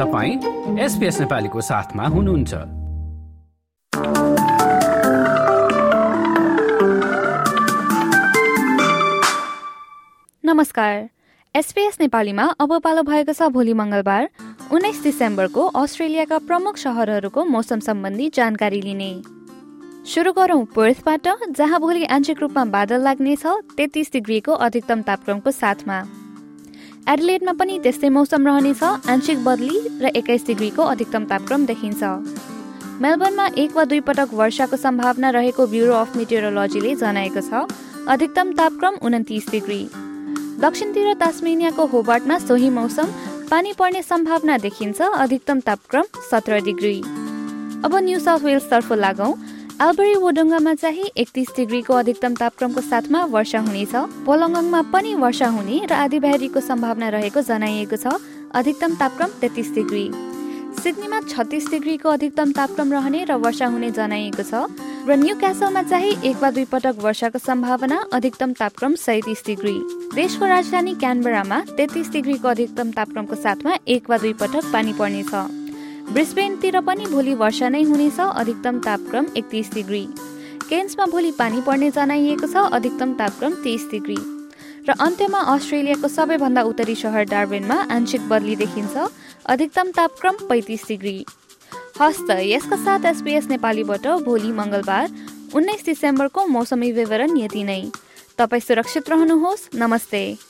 तपाईँ एसपिएस नेपालीको साथमा हुनुहुन्छ। नमस्कार। एसपिएस नेपालीमा अब पालो भएको छ भोलि मङ्गलबार उन्नाइस डिसेम्बरको अस्ट्रेलियाका प्रमुख सहरहरूको मौसम सम्बन्धी जानकारी लिने। सुरु गरौँ पर्थबाट जहाँ भोलि आंशिक रूपमा बादल लाग्नेछ तेत्तिस डिग्रीको अधिकतम तापक्रमको साथमा। एडिलेडमा पनि त्यस्तै मौसम रहनेछ आंशिक बदली र एक्काइस डिग्रीको अधिकतम तापक्रम देखिन्छ। मेलबर्नमा एक वा दुई पटक वर्षाको सम्भावना रहेको ब्युरो अफ मिटेरोलोजीले जनाएको छ अधिकतम तापक्रम उन्तिस डिग्री। दक्षिणतिर तास्मेनियाको होबार्टमा सोही मौसम पानी पर्ने सम्भावना देखिन्छ अधिकतम तापक्रम सत्र डिग्री। अब न्यू साउथ वेल्सतर्फ लागौँ। आलबरी वोडुङ्गामा चाहिँ एकतिस डिग्रीको अधिकतम तापक्रमको साथमा वर्षा हुनेछ। पोलङ्गङमा पनि वर्षा हुने र आधिबेहरीको सम्भावना रहेको जनाइएको छ। अधिकतम तापक्रम तेत्तिस डिग्री। सिडनीमा छत्तिस डिग्रीको अधिकतम तापक्रम रहने र वर्षा हुने जनाइएको छ। र न्यू क्यासलमा चाहिँ एक वा दुई पटक वर्षाको सम्भावना अधिकतम तापक्रम सैतिस डिग्री। देशको राजधानी क्यानबरामा तेत्तिस डिग्रीको अधिकतम तापक्रमको साथमा एक वा दुई पटक पानी पर्नेछ। ब्रिस्बेनतिर पनि भोलि वर्षा नै हुनेछ अधिकतम तापक्रम एकतिस डिग्री। केन्समा भोलि पानी पर्ने जनाइएको छ अधिकतम तापक्रम तेइस डिग्री। र अन्त्यमा अस्ट्रेलियाको सबैभन्दा उत्तरी सहर डार्बेनमा आंशिक बदली देखिन्छ अधिकतम तापक्रम पैँतिस डिग्री। हस्त यसका साथ एसपिएस नेपालीबाट भोलि मङ्गलबार उन्नाइस डिसेम्बरको मौसमी विवरण यति नै। तपाईँ सुरक्षित रहनुहोस्। नमस्ते।